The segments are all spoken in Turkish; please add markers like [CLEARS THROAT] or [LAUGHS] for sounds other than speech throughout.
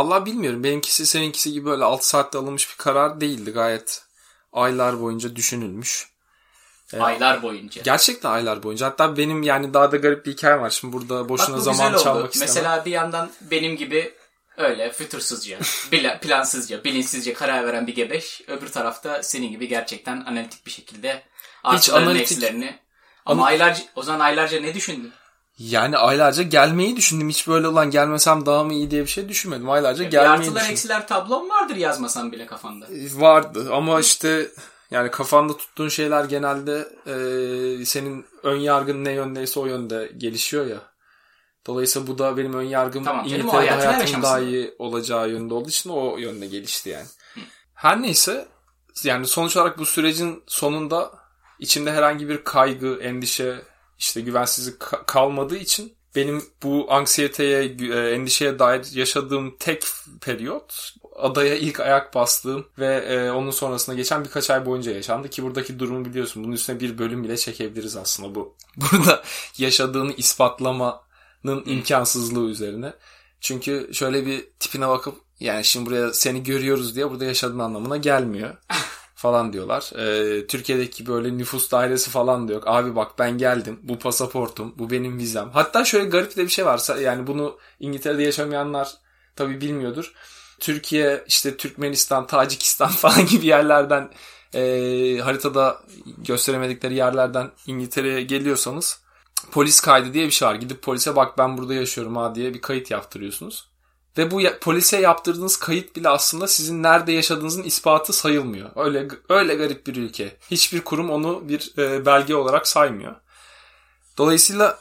Vallahi bilmiyorum. Benimkisi seninkisi gibi böyle 6 saatte alınmış bir karar değildi. Gayet aylar boyunca düşünülmüş. Aylar boyunca. Gerçekten aylar boyunca. Hatta benim yani daha da garip bir hikayem var. Şimdi burada boşuna Bak zaman oldu. çalmak istemem. Mesela bir yandan benim gibi öyle fütursuzca, [LAUGHS] plansızca, bilinçsizce karar veren bir gebeş. Öbür tarafta senin gibi gerçekten analitik bir şekilde artılarını analitik- eksilerini. Ama aylarca, o zaman aylarca ne düşündün? Yani aylarca gelmeyi düşündüm. Hiç böyle olan gelmesem daha mı iyi diye bir şey düşünmedim. Aylarca Bir gelmeyi artılar düşündüm. eksiler tablon vardır yazmasan bile kafanda. Vardı ama işte yani kafanda tuttuğun şeyler genelde e, senin ön yargın ne yöndeyse o yönde gelişiyor ya. Dolayısıyla bu da benim ön yargım Tamam İngiltere'de hayatım daha iyi olacağı yönde olduğu için o yönde gelişti yani. Her neyse yani sonuç olarak bu sürecin sonunda içimde herhangi bir kaygı, endişe, işte güvensizlik ka- kalmadığı için benim bu anksiyeteye, e, endişeye dair yaşadığım tek periyot adaya ilk ayak bastığım ve e, onun sonrasında geçen birkaç ay boyunca yaşandı ki buradaki durumu biliyorsun. Bunun üstüne bir bölüm bile çekebiliriz aslında bu. [LAUGHS] Burada yaşadığını ispatlamanın imkansızlığı üzerine. Çünkü şöyle bir tipine bakıp yani şimdi buraya seni görüyoruz diye burada yaşadığın anlamına gelmiyor [LAUGHS] falan diyorlar. Ee, Türkiye'deki böyle nüfus dairesi falan da yok. Abi bak ben geldim. Bu pasaportum. Bu benim vizem. Hatta şöyle garip de bir şey var. Yani bunu İngiltere'de yaşamayanlar tabii bilmiyordur. Türkiye, işte Türkmenistan, Tacikistan [LAUGHS] falan gibi yerlerden e, haritada gösteremedikleri yerlerden İngiltere'ye geliyorsanız polis kaydı diye bir şey var. Gidip polise bak ben burada yaşıyorum ha diye bir kayıt yaptırıyorsunuz. Ve bu ya- polise yaptırdığınız kayıt bile aslında sizin nerede yaşadığınızın ispatı sayılmıyor. Öyle öyle garip bir ülke. Hiçbir kurum onu bir e, belge olarak saymıyor. Dolayısıyla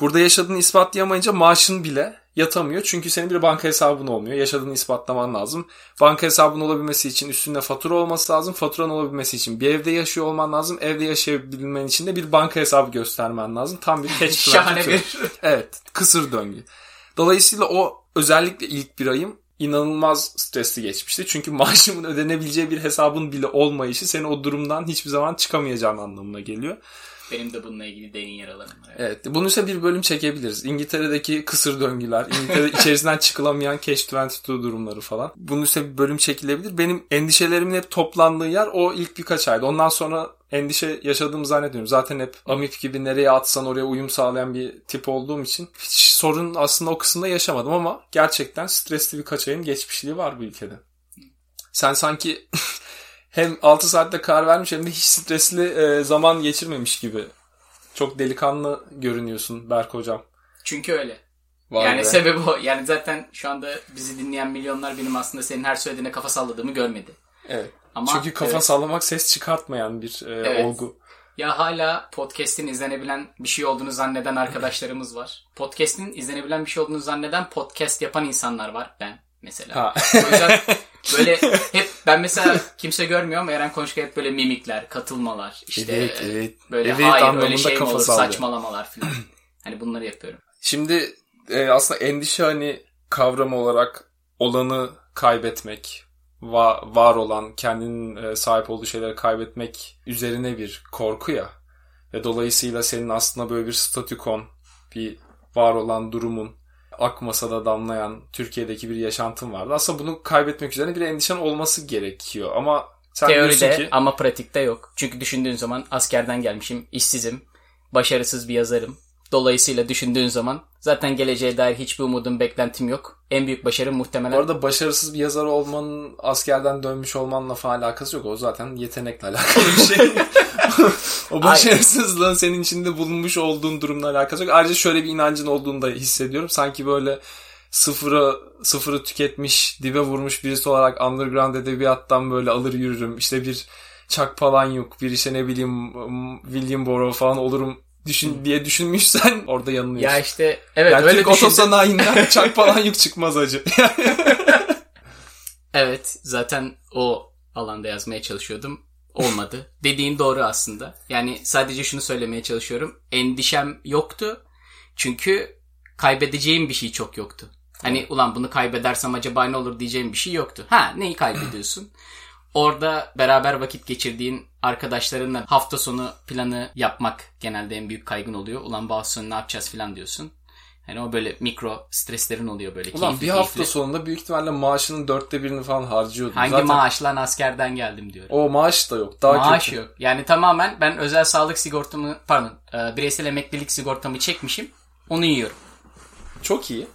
burada yaşadığını ispatlayamayınca maaşın bile yatamıyor. Çünkü senin bir banka hesabın olmuyor. Yaşadığını ispatlaman lazım. Banka hesabın olabilmesi için üstünde fatura olması lazım. Faturan olabilmesi için bir evde yaşıyor olman lazım. Evde yaşayabilmen için de bir banka hesabı göstermen lazım. Tam bir [LAUGHS] catch Şahane 22. bir Evet. Kısır döngü. Dolayısıyla o özellikle ilk bir ayım inanılmaz stresli geçmişti. Çünkü [LAUGHS] maaşımın ödenebileceği bir hesabın bile olmayışı seni o durumdan hiçbir zaman çıkamayacağın anlamına geliyor. benim de bununla ilgili derin yaralarım var. Evet. Bunun ise bir bölüm çekebiliriz. İngiltere'deki kısır döngüler, İngiltere [LAUGHS] içerisinden çıkılamayan Catch-22 durumları falan. Bunun ise bir bölüm çekilebilir. Benim endişelerimin hep toplandığı yer o ilk birkaç aydı. Ondan sonra endişe yaşadığımı zannediyorum. Zaten hep Amip gibi nereye atsan oraya uyum sağlayan bir tip olduğum için hiç sorun aslında o kısımda yaşamadım ama gerçekten stresli birkaç ayın geçmişliği var bu ülkede. Sen sanki [LAUGHS] hem 6 saatte karar vermiş hem de hiç stresli e, zaman geçirmemiş gibi. Çok delikanlı görünüyorsun Berk hocam. Çünkü öyle. Vay yani be. sebebi o. Yani zaten şu anda bizi dinleyen milyonlar benim aslında senin her söylediğine kafa salladığımı görmedi. Evet. Ama Çünkü kafa evet. sallamak ses çıkartmayan bir e, Evet. olgu. Ya hala podcast'in izlenebilen bir şey olduğunu zanneden arkadaşlarımız var. Podcast'in izlenebilen bir şey olduğunu zanneden podcast yapan insanlar var. Ben mesela. Ha. O yüzden böyle hep ben mesela kimse görmüyor ama Eren Konuşka hep böyle mimikler, katılmalar, işte Evet, evet. böyle Evet hayır öyle şey mi olur, sallıyor. saçmalamalar falan. [CLEARS THROAT] hani bunları yapıyorum. Şimdi e, aslında endişe hani kavram olarak olanı kaybetmek, va- var olan, kendinin e, sahip olduğu şeyleri kaybetmek üzerine bir korku ya. Ve dolayısıyla senin aslında böyle bir statükon, bir var olan durumun akmasa da damlayan Türkiye'deki bir yaşantın vardı. Aslında bunu kaybetmek üzerine bir endişen olması gerekiyor. Ama sen Teoride ki ama pratikte yok. Çünkü düşündüğün zaman askerden gelmişim, işsizim, başarısız bir yazarım. Dolayısıyla düşündüğün zaman zaten geleceğe dair hiçbir umudum, beklentim yok. En büyük başarım muhtemelen Bu arada başarısız bir yazar olmanın askerden dönmüş olmanla falan alakası yok. O zaten yetenekle [LAUGHS] alakalı bir şey. [LAUGHS] o başarısızlığın senin içinde bulunmuş olduğun durumla alakası yok. Ayrıca şöyle bir inancın olduğunu da hissediyorum. Sanki böyle sıfırı sıfırı tüketmiş, dibe vurmuş birisi olarak underground edebiyattan böyle alır yürürüm. İşte bir Chuck Palahniuk, bir işte ne bileyim William Burroughs falan olurum düşün diye düşünmüşsen [LAUGHS] orada yanılıyorsun. Ya işte evet yani öyle Türk düşündüm. otosanayinden [LAUGHS] Chuck Palahniuk çıkmaz acı. [LAUGHS] Evet zaten o alanda yazmaya çalışıyordum. Olmadı. Dediğin doğru aslında. Yani sadece şunu söylemeye çalışıyorum. Endişem yoktu. Çünkü kaybedeceğim bir şey çok yoktu. Hani ulan bunu kaybedersem acaba ne olur diyeceğim bir şey yoktu. Ha neyi kaybediyorsun? [CLEARS THROAT] Orada beraber vakit geçirdiğin arkadaşlarınla hafta sonu planı yapmak genelde en büyük kaygın oluyor. Ulan bu hafta sonu ne yapacağız falan diyorsun. Hani o böyle mikro streslerin oluyor böyle Ulan keyifli bir hafta keyifli. sonunda büyük ihtimalle maaşının dörtte birini falan harcıyordun. Hangi Zaten maaş lan askerden geldim diyorum. o maaş da yok. Daha Maaş kötü. yok. Yani tamamen ben özel sağlık sigortamı pardon e, bireysel emeklilik sigortamı çekmişim. Onu yiyorum. Çok iyi.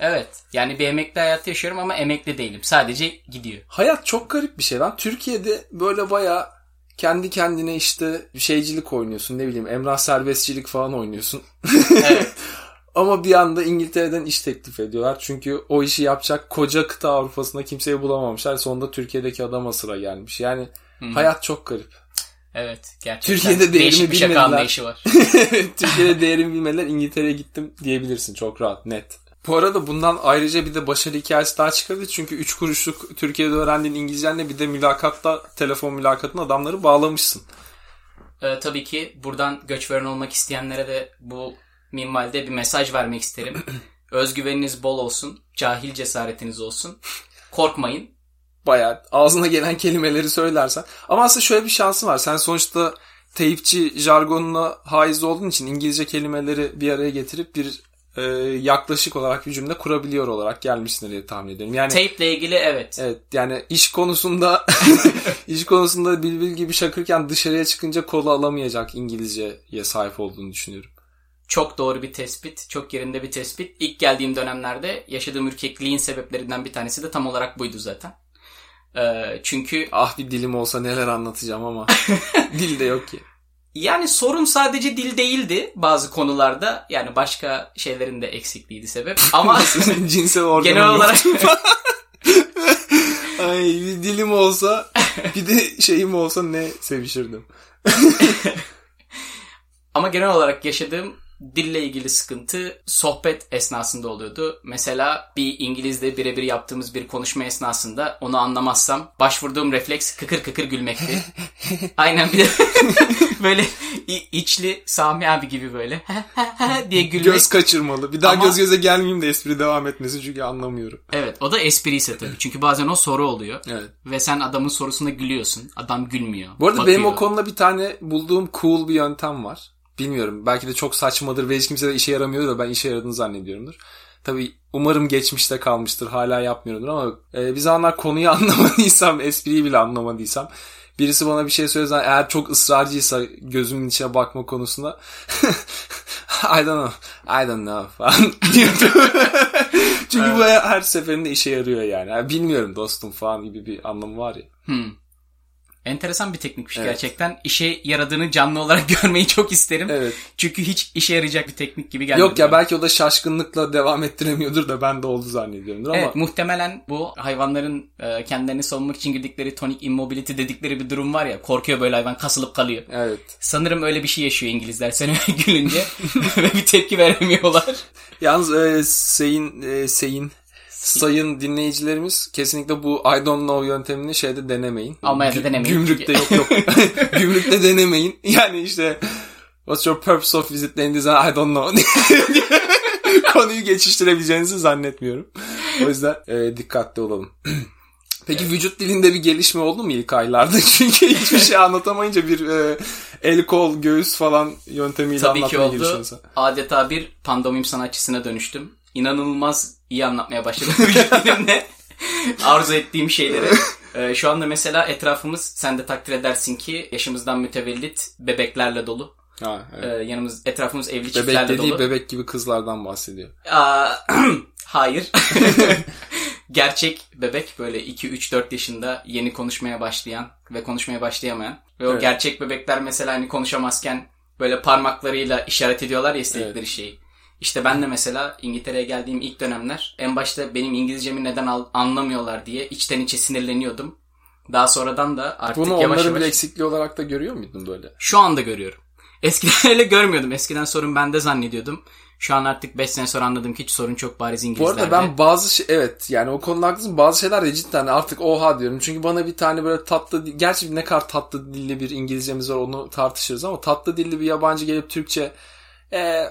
Evet. Yani bir emekli hayatı yaşıyorum ama emekli değilim. Sadece gidiyor. Hayat çok garip bir şey lan. Türkiye'de böyle baya kendi kendine işte şeycilik oynuyorsun ne bileyim emrah serbestçilik falan oynuyorsun. [LAUGHS] Evet. Ama bir anda İngiltere'den iş teklif ediyorlar. Çünkü o işi yapacak koca kıta Avrupa'sında kimseyi bulamamışlar. Sonunda Türkiye'deki adama sıra gelmiş. Yani hayat çok garip. Evet. Gerçekten. Türkiye'de şaka bilmediler. var. [LAUGHS] Türkiye'de değerimi bilmeler İngiltere'ye gittim diyebilirsin çok rahat net. Bu arada bundan ayrıca bir de başarı hikayesi daha çıkardı. Çünkü 3 kuruşluk Türkiye'de öğrendiğin İngilizcenle bir de mülakatta telefon mülakatına adamları bağlamışsın. Ee, tabii ki buradan göç veren olmak isteyenlere de bu minvalde bir mesaj vermek isterim. [CLEARS THROAT] Özgüveniniz bol olsun. Cahil cesaretiniz olsun. Korkmayın. Bayağı ağzına gelen kelimeleri söylersen. Ama aslında şöyle bir şansın var. Sen sonuçta teyipçi jargonuna haiz olduğun için İngilizce kelimeleri bir araya getirip bir e, yaklaşık olarak bir cümle kurabiliyor olarak gelmişsin diye tahmin ediyorum. Yani Tape ile ilgili evet. Evet yani iş konusunda [LAUGHS] iş konusunda bilbil gibi şakırken dışarıya çıkınca kola alamayacak İngilizceye sahip olduğunu düşünüyorum. Çok doğru bir tespit. Çok yerinde bir tespit. İlk geldiğim dönemlerde yaşadığım ürkekliğin sebeplerinden bir tanesi de tam olarak buydu zaten. Ee, çünkü Ah bir dilim olsa neler anlatacağım ama [LAUGHS] dil de yok ki. Yani sorun sadece dil değildi bazı konularda. Yani başka şeylerin de eksikliğiydi sebep. [LAUGHS] Ama Cinsel organım genel olarak [LAUGHS] Ay bir dilim olsa bir de şeyim olsa ne sevişirdim. [LAUGHS] Ama genel olarak yaşadığım dille ilgili sıkıntı sohbet esnasında oluyordu. Mesela bir İngilizle birebir yaptığımız bir konuşma esnasında onu anlamazsam başvurduğum refleks kıkır kıkır gülmekti. [LAUGHS] Aynen bir de [LAUGHS] böyle içli Sami abi gibi böyle diye gülmek. Göz kaçırmalı. Bir daha Ama- göz göze gelmeyeyim de espri devam etmesi çünkü anlamıyorum. Evet o da espri ise tabii. Çünkü bazen o soru oluyor. Evet. Ve sen adamın sorusuna gülüyorsun. Adam gülmüyor. Bu arada bakıyor. benim o konuda bir tane bulduğum cool bir yöntem var. Bilmiyorum. Belki de çok saçmadır ve hiç kimse de işe yaramıyordur da ben işe yaradığını zannediyorumdur. Tabii umarım geçmişte kalmıştır. Hala yapmıyorumdur ama e, bir zamanlar konuyu [LAUGHS] anlamadıysam, espriyi bile anlamadıysam birisi bana bir şey söylese eğer çok ısrarcıysa gözümün içine bakma konusunda [LAUGHS] I don't know, I don't know falan. [LAUGHS] Çünkü bu her seferinde işe yarıyor yani. yani. Bilmiyorum dostum falan gibi bir anlamı var ya. Hmm. Enteresan bir teknikmiş Evet. gerçekten. İşe yaradığını canlı olarak [LAUGHS] görmeyi çok isterim. Evet. Çünkü hiç işe yarayacak bir teknik gibi gelmedi. Yok ya bana. belki o da şaşkınlıkla devam ettiremiyordur da ben de oldu zannediyorumdur ama Evet muhtemelen bu hayvanların e, kendilerini savunmak için girdikleri tonic immobility dedikleri bir durum var ya. Korkuyor böyle hayvan kasılıp kalıyor. evet. Sanırım öyle bir şey yaşıyor İngilizler sen öyle [LAUGHS] gülünce [LAUGHS] ve bir tepki veremiyorlar. Yalnız e, sayın e, sayın sayın dinleyicilerimiz kesinlikle bu I don't know yöntemini şeyde denemeyin. Almanya'da denemeyin. Gümrükte yok yok. [LAUGHS] Gümrükte denemeyin. Yani işte what's your purpose of visiting this I don't know. [LAUGHS] Konuyu geçiştirebileceğinizi zannetmiyorum. O yüzden e, dikkatli olalım. [CLEARS THROAT] Peki vücut dilinde bir gelişme oldu mu ilk aylarda? [LAUGHS] Çünkü hiçbir şey anlatamayınca bir e, el kol göğüs falan yöntemiyle Tabii ki anlatmaya oldu. girişiyorsun. Adeta bir pandomim sanatçısına dönüştüm. İnanılmaz iyi anlatmaya başladım vücut dilimle. [LAUGHS] Arzu ettiğim şeyleri. Ee, şu anda mesela etrafımız sen de takdir edersin ki yaşımızdan mütevellit bebeklerle dolu. Ha, evet. Ee, yanımız etrafımız evli Bebek çiftlerle dediği dolu. bebek gibi kızlardan bahsediyor. Aa, [CLEARS THROAT] hayır. [LAUGHS] Gerçek bebek böyle 2 3 4 yaşında yeni konuşmaya başlayan ve konuşmaya başlayamayan ve o Evet. gerçek bebekler mesela hani konuşamazken böyle parmaklarıyla işaret ediyorlar ya istedikleri şeyi. İşte ben de mesela İngiltere'ye geldiğim ilk dönemler en başta benim İngilizcemi neden anlamıyorlar diye içten içe sinirleniyordum. Daha sonradan da artık Bunu yavaş onların yavaş bir eksikliği olarak da görüyor muydun böyle? şu anda görüyorum. [LAUGHS] Eskiden öyle görmüyordum. Eskiden sorun bende zannediyordum. Şu an artık 5 sene sonra anladım ki hiç sorun çok bariz Bu İngilizlerde. arada ben bazı şey evet yani o konuda haklısın bazı şeyler de cidden artık oha diyorum. Çünkü bana bir tane böyle tatlı gerçi ne kadar tatlı dilli bir İngilizcemiz var onu tartışırız ama tatlı dilli bir yabancı gelip Türkçe e,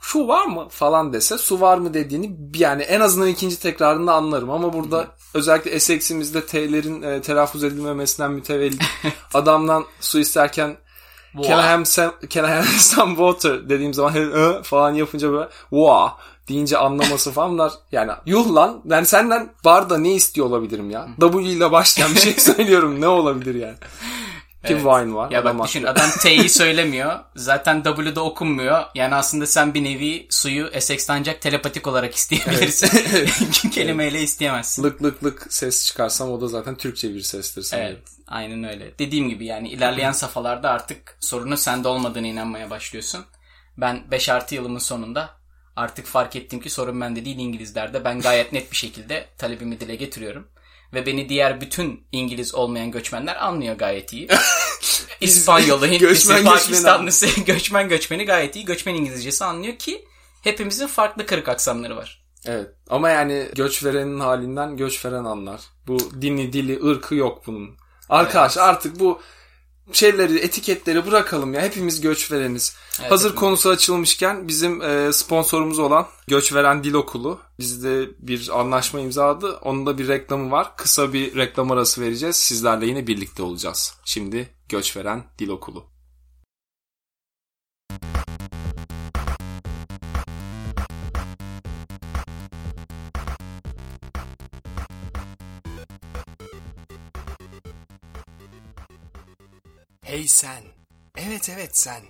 şu var mı falan dese su var mı dediğini yani en azından ikinci tekrarında anlarım. Ama burada özellikle Essex'imizde T'lerin e, telaffuz edilmemesinden mütevellit [LAUGHS] adamdan su isterken Can I, have some, can I have [LAUGHS] some water? dediğim zaman "Hı" falan yapınca böyle wow deyince anlaması falan bunlar yani yuh lan ben senden barda ne istiyor olabilirim ya? W ile başlayan bir şey [LAUGHS] söylüyorum ne olabilir yani? Ki Evet. Vine var. Ya bak düşün adam [LAUGHS] T'yi söylemiyor. Zaten W'de okunmuyor. Yani aslında sen bir nevi suyu Essex'ten ancak telepatik olarak isteyebilirsin. [LAUGHS] [LAUGHS] Kelimeyle isteyemezsin. Lık lık lık ses çıkarsam o da zaten Türkçe bir sestir sanırım. Evet, aynen öyle. Dediğim gibi yani ilerleyen safhalarda artık sorunun sende olmadığına inanmaya başlıyorsun. Ben 5 artı yılımın sonunda artık fark ettim ki sorun bende değil İngilizlerde. Ben gayet net bir şekilde talebimi dile getiriyorum. Ve beni diğer bütün İngiliz olmayan göçmenler anlıyor gayet iyi. [LAUGHS] İspanyolu, Hintlisi, göçmen Pakistanlısı, [LAUGHS] göçmen göçmeni gayet iyi. Göçmen İngilizcesi anlıyor ki hepimizin farklı kırık aksanları var. Evet. Ama yani göç verenin halinden göç veren anlar. Bu dini, dili, ırkı yok bunun. Arkadaş artık bu şeyleri, etiketleri bırakalım ya. Hepimiz göç vereniz. Evet, Hazır hepimiz. konusu açılmışken bizim e, sponsorumuz olan Göç Veren Dil Okulu bizde bir anlaşma imzaladı. Onun da bir reklamı var. Kısa bir reklam arası vereceğiz. Sizlerle yine birlikte olacağız. Şimdi Göç Veren Dil Okulu. Hey sen. Evet evet sen.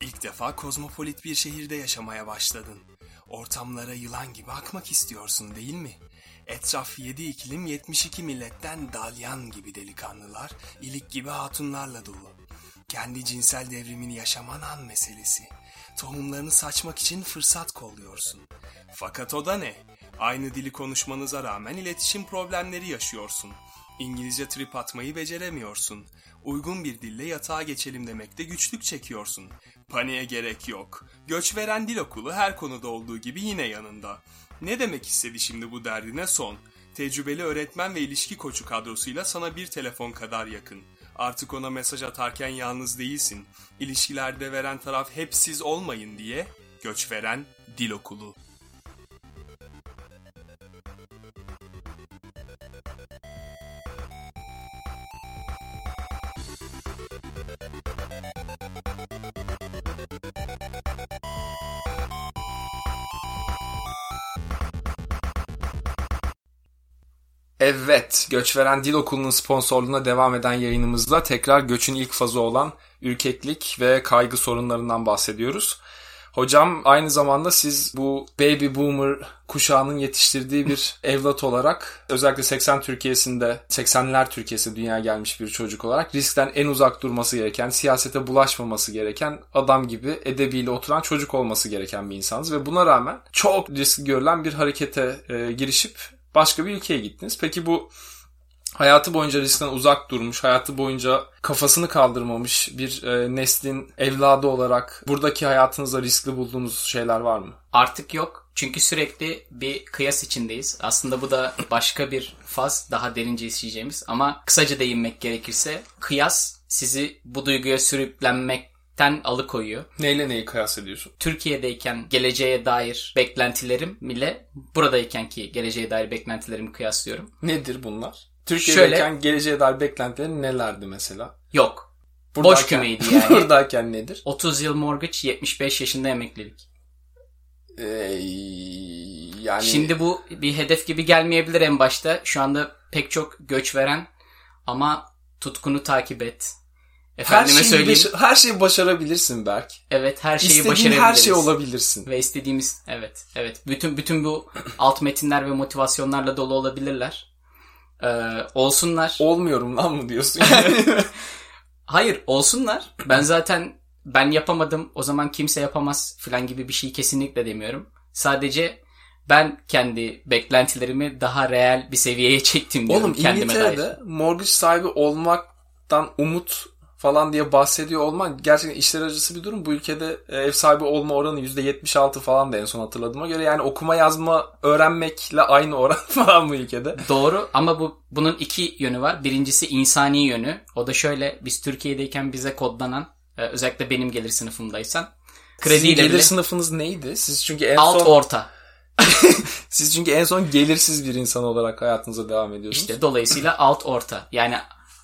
İlk defa kozmopolit bir şehirde yaşamaya başladın. Ortamlara yılan gibi akmak istiyorsun değil mi? Etraf 7 iklim 72 milletten dalyan gibi delikanlılar, ilik gibi hatunlarla dolu. Kendi cinsel devrimini yaşaman an meselesi. Tohumlarını saçmak için fırsat kolluyorsun. Fakat o da ne? Aynı dili konuşmanıza rağmen iletişim problemleri yaşıyorsun. İngilizce trip atmayı beceremiyorsun. Uygun bir dille yatağa geçelim demekte güçlük çekiyorsun. Paniğe gerek yok. Göç veren dil okulu her konuda olduğu gibi yine yanında. Ne demek istedi şimdi bu derdine son? Tecrübeli öğretmen ve ilişki koçu kadrosuyla sana bir telefon kadar yakın. Artık ona mesaj atarken yalnız değilsin. İlişkilerde veren taraf hep siz olmayın diye Göç veren dil okulu. Evet, Göçveren Dil Okulu'nun sponsorluğuna devam eden yayınımızda tekrar göçün ilk fazı olan ürkeklik ve kaygı sorunlarından bahsediyoruz. Hocam aynı zamanda siz bu baby boomer kuşağının yetiştirdiği bir [LAUGHS] evlat olarak özellikle 80 Türkiye'sinde 80'ler Türkiye'si dünyaya gelmiş bir çocuk olarak riskten en uzak durması gereken, siyasete bulaşmaması gereken, adam gibi edebiyle oturan çocuk olması gereken bir insansınız ve buna rağmen çok riskli görülen bir harekete e, girişip başka bir ülkeye gittiniz. Peki bu hayatı boyunca riskten uzak durmuş, hayatı boyunca kafasını kaldırmamış bir e, neslin evladı olarak buradaki hayatınızda riskli bulduğunuz şeyler var mı? Artık yok. Çünkü sürekli bir kıyas içindeyiz. Aslında bu da başka bir faz, daha derince işleyeceğimiz. Ama kısaca değinmek gerekirse kıyas sizi bu duyguya sürüklenmekten alıkoyuyor. Neyle neyi kıyas ediyorsun? Türkiye'deyken geleceğe dair beklentilerim ile buradayken ki geleceğe dair beklentilerimi kıyaslıyorum. Nedir bunlar? Türkiye'deyken Şöyle- geleceğe dair beklentilerin nelerdi mesela? Yok. Boş Buradayken- kümeydi [LAUGHS] yani. Buradayken nedir? 30 yıl mortgage, 75 yaşında emeklilik. Ee, yani Şimdi bu bir hedef gibi gelmeyebilir en başta. Şu anda pek çok göç veren ama tutkunu takip et. Her Efendime şeyi, söyleyeyim. baş- her şeyi başarabilirsin Berk. evet her şeyi İstediğin başarabiliriz. her şey olabilirsin. Ve istediğimiz evet evet bütün bütün bu alt metinler ve motivasyonlarla dolu olabilirler. Ee, olsunlar. Olmuyorum lan mı diyorsun? Yani? [LAUGHS] [LAUGHS] Hayır olsunlar. Ben zaten ben yapamadım o zaman kimse yapamaz falan gibi bir şey kesinlikle demiyorum. Sadece ben kendi beklentilerimi daha reel bir seviyeye çektim diyorum Oğlum kendime dair. İngiltere'de mortgage sahibi olmaktan umut falan diye bahsediyor olman gerçekten işler acısı bir durum. Bu ülkede e, ev sahibi olma oranı %76 falan da en son hatırladığıma göre. Yani okuma yazma öğrenmekle aynı oran [LAUGHS] falan bu ülkede. Doğru ama bu bunun iki yönü var. Birincisi insani yönü. O da şöyle biz Türkiye'deyken bize kodlanan e, özellikle benim gelir sınıfımdaysan Sizin krediyle gelir bile sınıfınız neydi? Siz çünkü en alt son orta. [LAUGHS] siz çünkü en son gelirsiz bir insan olarak hayatınıza devam ediyorsunuz. İşte dolayısıyla alt orta. Yani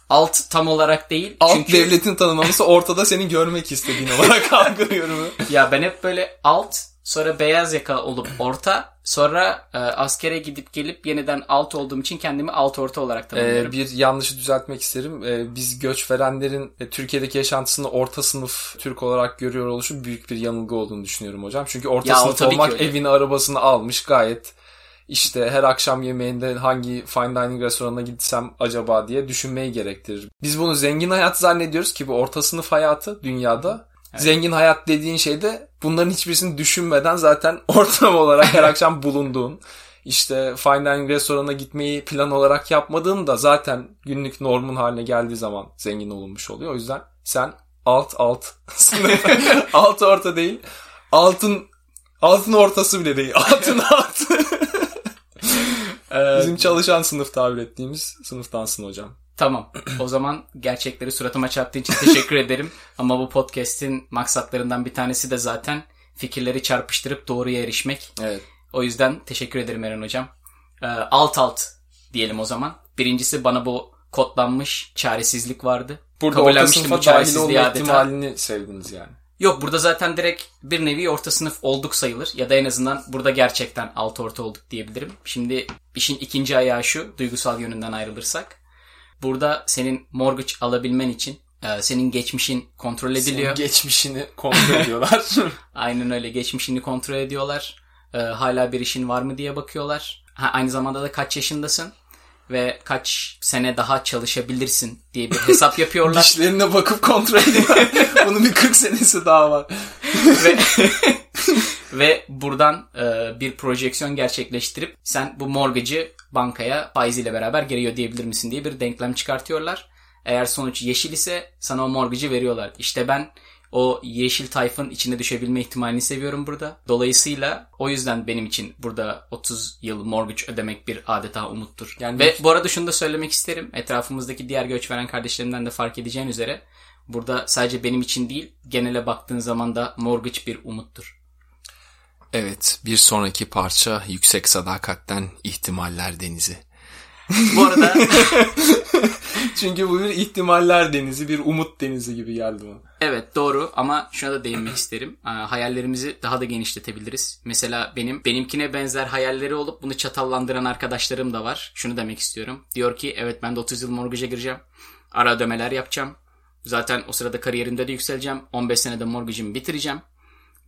alt tam olarak değil. Alt çünkü devletin tanımlaması [LAUGHS] ortada seni görmek istediğin olarak [LAUGHS] algılıyorum. ya ben hep böyle alt Sonra beyaz yaka olup orta. Sonra e, askere gidip gelip yeniden alt olduğum için kendimi alt orta olarak tanımlıyorum. Ee, bir yanlışı düzeltmek isterim. Ee, biz göç verenlerin e, Türkiye'deki yaşantısını orta sınıf Türk olarak görüyor oluşu büyük bir yanılgı olduğunu düşünüyorum hocam. Çünkü orta Ya, sınıf olmak evini arabasını almış gayet işte her akşam yemeğinde hangi fine dining restoranına gitsem acaba diye düşünmeyi gerektirir. Biz bunu zengin hayat zannediyoruz ki bu orta sınıf hayatı dünyada. Zengin hayat dediğin şey de bunların hiçbirisini düşünmeden zaten [LAUGHS] ortam olarak her akşam bulunduğun işte fine dining restoranına gitmeyi plan olarak yapmadığın da zaten günlük normun haline geldiği zaman zengin olunmuş oluyor. O yüzden sen alt alt [LAUGHS] sınıf [LAUGHS] alt orta değil altın altın ortası bile değil altın alt Ee, bizim çalışan sınıf tabir ettiğimiz sınıftansın hocam. Tamam. O zaman gerçekleri suratıma çarptığın için teşekkür [LAUGHS] ederim. Ama bu podcast'in maksatlarından bir tanesi de zaten fikirleri çarpıştırıp doğruya erişmek. Evet. O yüzden teşekkür ederim Eren Hocam. Ee, alt alt diyelim o zaman. Birincisi bana bu kodlanmış çaresizlik vardı. Burada orta sınıfa dahil olma adeta. ihtimalini sevdiniz yani. Yok burada zaten direkt bir nevi orta sınıf olduk sayılır. Ya da en azından burada gerçekten alt orta olduk diyebilirim. Şimdi işin ikinci ayağı şu duygusal yönünden ayrılırsak. Burada senin mortgage alabilmen için e, senin geçmişin kontrol ediliyor. Senin geçmişini [LAUGHS] kontrol ediyorlar. Aynen öyle geçmişini kontrol ediyorlar. E, hala bir işin var mı diye bakıyorlar. Ha, aynı zamanda da kaç yaşındasın ve kaç sene daha çalışabilirsin diye bir hesap [LAUGHS] yapıyorlar. Dişlerine bakıp kontrol ediyorlar. [LAUGHS] Bunun bir 40 senesi daha var. [LAUGHS] ve ve buradan e, bir projeksiyon gerçekleştirip sen bu mortgage'ı bankaya faiziyle beraber geri ödeyebilir misin diye bir denklem çıkartıyorlar. Eğer sonuç yeşil ise sana o mortgage'ı veriyorlar. İşte ben o yeşil tayfın içine düşebilme ihtimalini seviyorum burada. Dolayısıyla o yüzden benim için burada 30 yıl mortgage ödemek bir adeta umuttur. Yani- Ve bu arada şunu da söylemek isterim. Etrafımızdaki diğer göç veren kardeşlerimden de fark edeceğin üzere burada sadece benim için değil genele baktığın zaman da mortgage bir umuttur. Evet, bir sonraki parça Yüksek Sadakat'ten ihtimaller Denizi. Bu arada [LAUGHS] Çünkü bu bir ihtimaller denizi, bir umut denizi gibi geldi bana. Evet doğru ama şuna da değinmek isterim. Hayallerimizi daha da genişletebiliriz. Mesela benim benimkine benzer hayalleri olup bunu çatallandıran arkadaşlarım da var. Şunu demek istiyorum. Diyor ki evet ben de 30 yıl mortgage'a gireceğim. Ara ödemeler yapacağım. Zaten o sırada kariyerimde de yükseleceğim. 15 senede mortgage'ımı bitireceğim.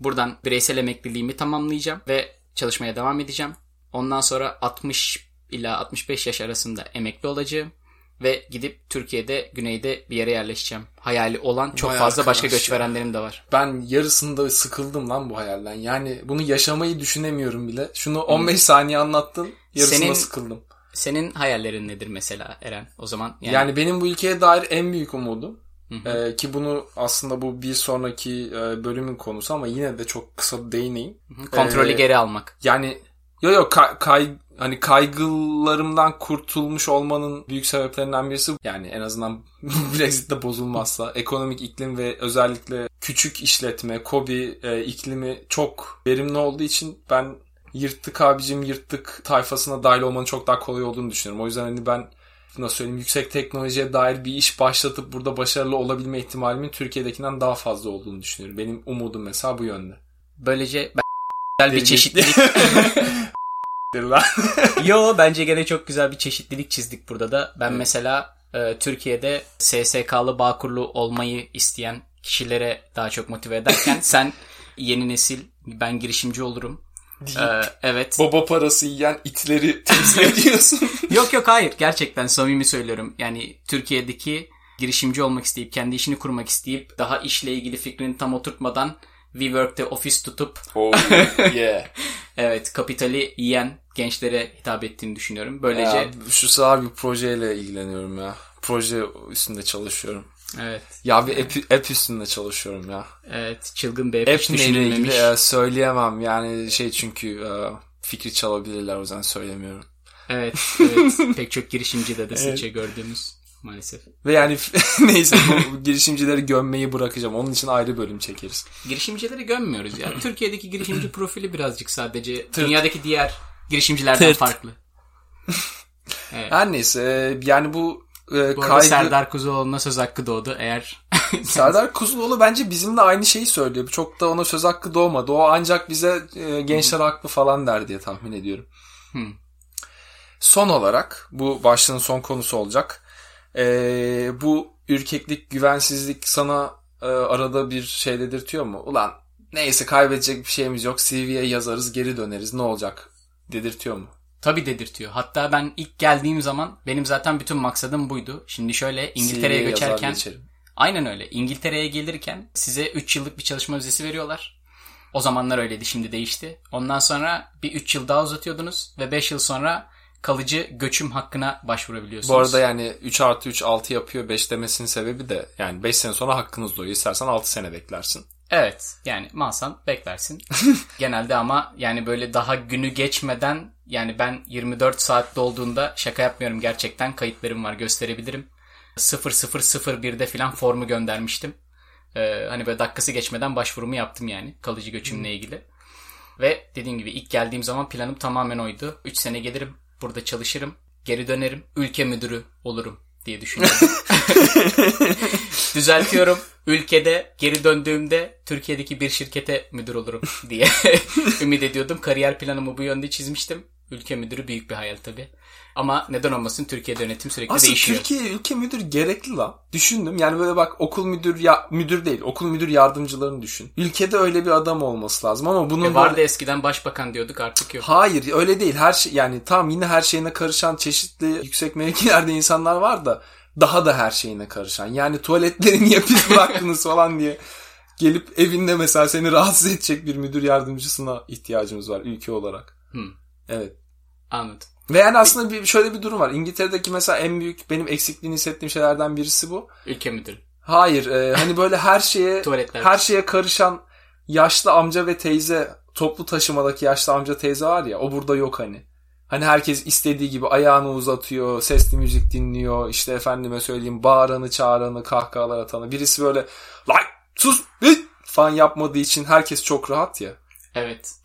Buradan bireysel emekliliğimi tamamlayacağım ve çalışmaya devam edeceğim. Ondan sonra 60 ila 65 yaş arasında emekli olacağım ve gidip Türkiye'de güneyde bir yere yerleşeceğim. Hayali olan çok Vay fazla başka arkadaş göç verenlerim de var. Ben yarısında sıkıldım lan bu hayalden. Yani bunu yaşamayı düşünemiyorum bile. Şunu 15 saniye anlattın, yarısında Senin- sıkıldım. Senin hayallerin nedir mesela Eren? O zaman yani, Yani, benim bu ülkeye dair en büyük umudum e, ki bunu aslında bu bir sonraki e, bölümün konusu ama yine de çok kısa değineyim. kontrolü Ee, geri almak. Yani yo yo kay, kay- hani kaygılarımdan kurtulmuş olmanın büyük sebeplerinden birisi yani en azından [LAUGHS] Brexit'te bozulmazsa ekonomik iklim ve özellikle küçük işletme, kobi e, iklimi çok verimli olduğu için ben yırttık abicim yırttık tayfasına dahil olmanın çok daha kolay olduğunu düşünüyorum. O yüzden hani ben nasıl söyleyeyim yüksek teknolojiye dair bir iş başlatıp burada başarılı olabilme ihtimalimin Türkiye'dekinden daha fazla olduğunu düşünüyorum. Benim umudum mesela bu yönde. Böylece ben [LAUGHS] bir çeşitlilik. [LAUGHS] Lan. [LAUGHS] Yo bence gene çok güzel bir çeşitlilik çizdik burada da. Ben mesela e, Türkiye'de SSK'lı Bağkurlu olmayı isteyen kişilere daha çok motive ederken [LAUGHS] sen yeni nesil ben girişimci olurum. E, evet. baba parası yiyen itleri temsil [LAUGHS] ediyorsun. Yok yok hayır gerçekten samimi söylüyorum. Yani Türkiye'deki girişimci olmak isteyip kendi işini kurmak isteyip daha işle ilgili fikrini tam oturtmadan WeWork'te ofis tutup oh [LAUGHS] yeah. evet kapitali yiyen gençlere hitap ettiğini düşünüyorum. Böylece Ya, şu sıralar bir projeyle ilgileniyorum ya. Proje üstünde çalışıyorum. evet Ya bir app, app üstünde çalışıyorum ya. evet çılgın bir App hiç neyle ilgili düşünülmemiş. e, söyleyemem. Yani şey çünkü e, fikri çalabilirler o yüzden söylemiyorum. Evet, evet. [LAUGHS] pek çok girişimci de de sıkça gördüğümüz maalesef. Ve yani [LAUGHS] neyse bu girişimcileri gömmeyi bırakacağım. Onun için ayrı bölüm çekeriz. Girişimcileri gömmüyoruz ya. [CLEARS THROAT] Türkiye'deki girişimci profili birazcık sadece dünyadaki diğer girişimcilerden Tırt. farklı. [LAUGHS] Her neyse e, yani bu, e, Bu arada kaygı... Serdar Kuzuoğlu'na söz hakkı doğdu. Eğer [LAUGHS] Serdar Kuzuloğlu bence bizimle aynı şeyi söylüyor. Çok da ona söz hakkı doğmadı. O ancak bize e, gençler haklı falan der diye tahmin ediyorum. Hmm. Son olarak bu başlığın son konusu olacak. E, bu ürkeklik, güvensizlik sana e, arada bir şey dedirtiyor mu? Ulan neyse kaybedecek bir şeyimiz yok. CV'ye yazarız geri döneriz ne olacak dedirtiyor mu? Tabii dedirtiyor. Hatta ben ilk geldiğim zaman benim zaten bütün maksadım buydu. Şimdi şöyle İngiltere'ye CV'ye geçerim. aynen öyle. İngiltere'ye gelirken size 3 yıllık bir çalışma vizesi veriyorlar. O zamanlar öyleydi şimdi değişti. Ondan sonra bir 3 yıl daha uzatıyordunuz ve 5 yıl sonra kalıcı göçüm hakkına başvurabiliyorsunuz. Bu arada yani 3 artı 3 6 yapıyor 5 demesinin sebebi de yani 5 sene sonra hakkınız doğuyor. İstersen 6 sene beklersin. Evet yani malsan beklersin. [LAUGHS] Genelde ama yani böyle daha günü geçmeden yani ben 24 saat dolduğunda şaka yapmıyorum gerçekten kayıtlarım var gösterebilirim. 0001'de falan formu göndermiştim. Ee, hani böyle dakikası geçmeden başvurumu yaptım yani kalıcı göçümle ilgili. Ve dediğim gibi ilk geldiğim zaman planım tamamen oydu. 3 sene gelirim burada çalışırım geri dönerim ülke müdürü olurum diye düşünüyorum. [LAUGHS] Düzeltiyorum. Ülkede geri döndüğümde Türkiye'deki bir şirkete müdür olurum diye [LAUGHS] ümit ediyordum. Kariyer planımı bu yönde çizmiştim. Ülke müdürü büyük bir hayal tabii. Ama neden olmasın Türkiye'de yönetim sürekli Aslında değişiyor. Türkiye ülke müdür gerekli la. Düşündüm. Yani böyle bak okul müdür ya müdür değil. Okul müdür yardımcılarını düşün. Ülkede öyle bir adam olması lazım ama bunun E vardı böyle- eskiden başbakan diyorduk artık yok. Hayır öyle değil. Her şey yani tam yine her şeyine karışan çeşitli yüksek mevkilerde insanlar var da daha da her şeyine karışan. Yani tuvaletleri niye pis [LAUGHS] bıraktınız falan diye gelip evinde mesela seni rahatsız edecek bir müdür yardımcısına ihtiyacımız var ülke olarak. Hmm. Evet. Anladım. Ve yani aslında bir, şöyle bir durum var. İngiltere'deki mesela en büyük benim eksikliğini hissettiğim şeylerden birisi bu. Ülke müdürü. Hayır, e, hani böyle her şeye [LAUGHS] Tuvaletler. her şeye karışan yaşlı amca ve teyze, toplu taşımadaki yaşlı amca teyze var ya, o burada yok hani. Hani herkes istediği gibi ayağını uzatıyor, sesli müzik dinliyor, işte efendime söyleyeyim bağıranı, çağıranı, kahkahalar atanı. Birisi böyle lan sus bit falan yapmadığı için herkes çok rahat ya. Evet.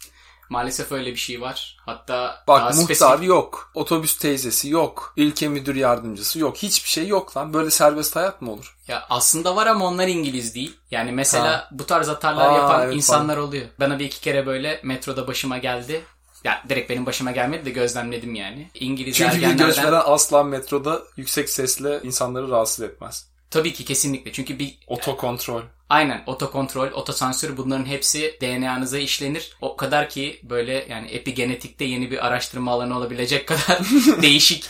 Maalesef öyle bir şey var. Hatta Bak daha muhtar spesifik yok, otobüs teyzesi yok, ülke müdür yardımcısı yok, hiçbir şey yok lan. Böyle serbest hayat mı olur? Ya aslında var ama onlar İngiliz değil. Yani mesela Ha. bu tarz hatalar Aa, yapan evet insanlar oluyor. Bana bir iki kere böyle metroda başıma geldi. Ya direkt benim başıma gelmedi de gözlemledim yani. İngiliz Çünkü bir ergenlerden... göç veren asla metroda yüksek sesle insanları rahatsız etmez. Tabii ki kesinlikle. Çünkü bir Otokontrol. Aynen otokontrol, otosansür bunların hepsi DNA'nıza işlenir. O kadar ki böyle yani epigenetikte yeni bir araştırma alanı olabilecek [LAUGHS] kadar değişik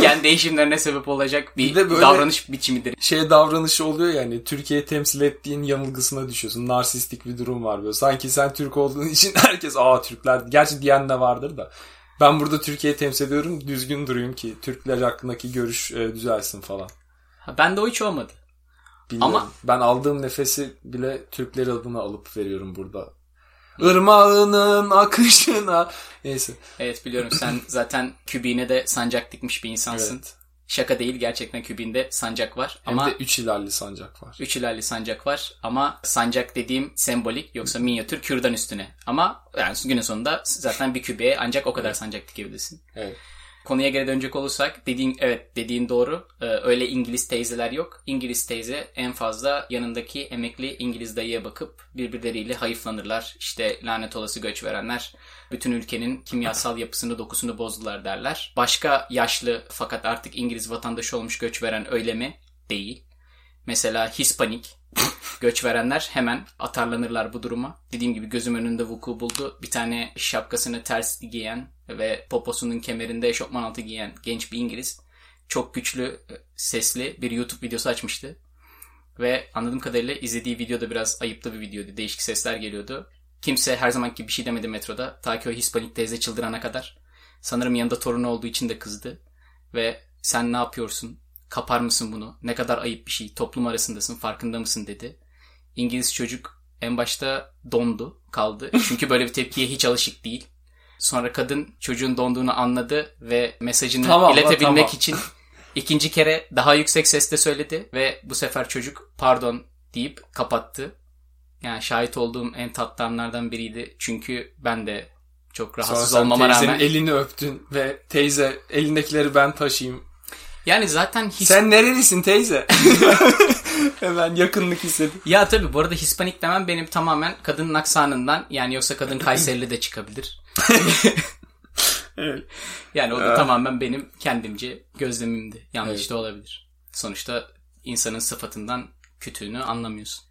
gen değişimlerine sebep olacak bir, Bir de böyle- davranış biçimidir. Şey davranışı oluyor yani Türkiye'yi temsil ettiğin yanılgısına düşüyorsun. Narsistik bir durum var böyle. Sanki sen Türk olduğun için [LAUGHS] herkes aa Türkler. Gerçi diyen de vardır da. Ben burada Türkiye'yi temsil ediyorum. Düzgün durayım ki Türkler hakkındaki görüş e, düzelsin falan. Ha, Bende o hiç olmadı. Bilmiyorum. Ama- Ben aldığım nefesi bile Türkler adına alıp veriyorum burada. Irmağının akışına. Neyse. Evet biliyorum sen [CLEARS THROAT] zaten kübiğine de sancak dikmiş bir insansın. Evet. Şaka değil gerçekten kübiğinde sancak var. Hem ama de üç ilerli sancak var. üç ilerli sancak var. Ama sancak dediğim sembolik yoksa minyatür kürdan üstüne. Ama yani günün sonunda zaten bir kübiğe ancak o kadar sancak dikebilirsin. Evet. Konuya geri dönecek olursak dediğin evet dediğin doğru. Ee, öyle İngiliz teyzeler yok. İngiliz teyze en fazla yanındaki emekli İngiliz dayıya bakıp birbirleriyle hayıflanırlar. İşte lanet olası göç verenler bütün ülkenin kimyasal yapısını dokusunu bozdular derler. Başka yaşlı fakat artık İngiliz vatandaşı olmuş göç veren öyle mi? Değil. Mesela Hispanik göç verenler hemen atarlanırlar bu duruma. Dediğim gibi gözüm önünde vuku buldu. Bir tane şapkasını ters giyen ve poposunun kemerinde eşofman altı giyen genç bir İngiliz çok güçlü e, sesli bir YouTube videosu açmıştı. Ve anladığım kadarıyla izlediği videoda biraz ayıplı bir videoydu. Değişik sesler geliyordu. Kimse her zamanki bir şey demedi metroda. Ta ki o Hispanik teyze çıldırana kadar. Sanırım yanında torunu olduğu için de kızdı. Ve sen ne yapıyorsun? Kapar mısın bunu? Ne kadar ayıp bir şey. Toplum arasındasın farkında mısın dedi. İngiliz çocuk en başta dondu kaldı. [LAUGHS] Çünkü böyle bir tepkiye hiç alışık değil. Sonra kadın çocuğun donduğunu anladı ve mesajını Tamam, iletebilmek tamam. için ikinci kere daha yüksek sesle söyledi ve bu sefer çocuk pardon deyip kapattı. Yani şahit olduğum en tatlı anlardan biriydi. Çünkü ben de çok Sonra rahatsız sen olmama teyzenin rağmen elini öptün ve teyze elindekileri ben taşıyayım. Yani zaten his... Sen nerelisin teyze? [LAUGHS] Hemen yakınlık hissedip. Ya tabii bu arada Hispanik demem benim tamamen kadının aksanından yani yoksa kadın Kayserili de çıkabilir. [LAUGHS] Evet. Yani o da Ah. tamamen benim kendimce gözlemimdi. Yanlış da olabilir. Sonuçta insanın sıfatından kötülüğünü anlamıyorsun.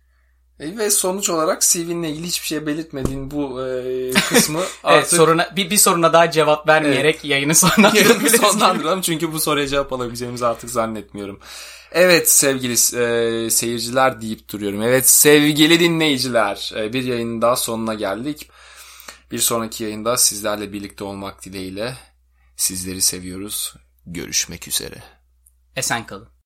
E, Ve sonuç olarak CV'nle ilgili hiçbir şey belirtmediğin bu e, [LAUGHS] kısmı Evet artık soruna, bir, bir soruna daha cevap vermeyerek yayını [LAUGHS] sonlandırabiliriz. sonlandıralım. Çünkü bu soruya cevap alabileceğimizi artık zannetmiyorum. Evet sevgili e, seyirciler deyip duruyorum. Evet sevgili dinleyiciler e, bir yayının daha sonuna geldik. Bir sonraki yayında sizlerle birlikte olmak dileğiyle sizleri seviyoruz. Görüşmek üzere. Esen kalın.